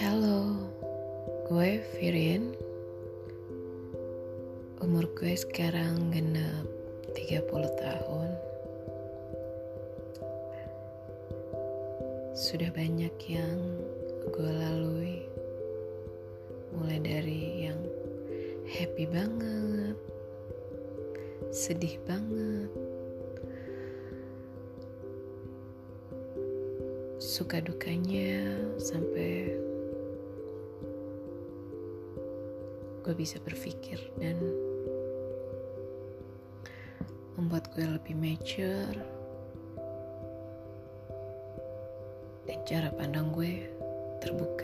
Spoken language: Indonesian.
Halo, gue Virin. Umur gue sekarang genap 30 tahun. Sudah banyak yang gue lalui. Mulai dari yang happy banget, sedih banget, suka dukanya sampai gue bisa berpikir dan membuat gue lebih mature dan cara pandang gue terbuka.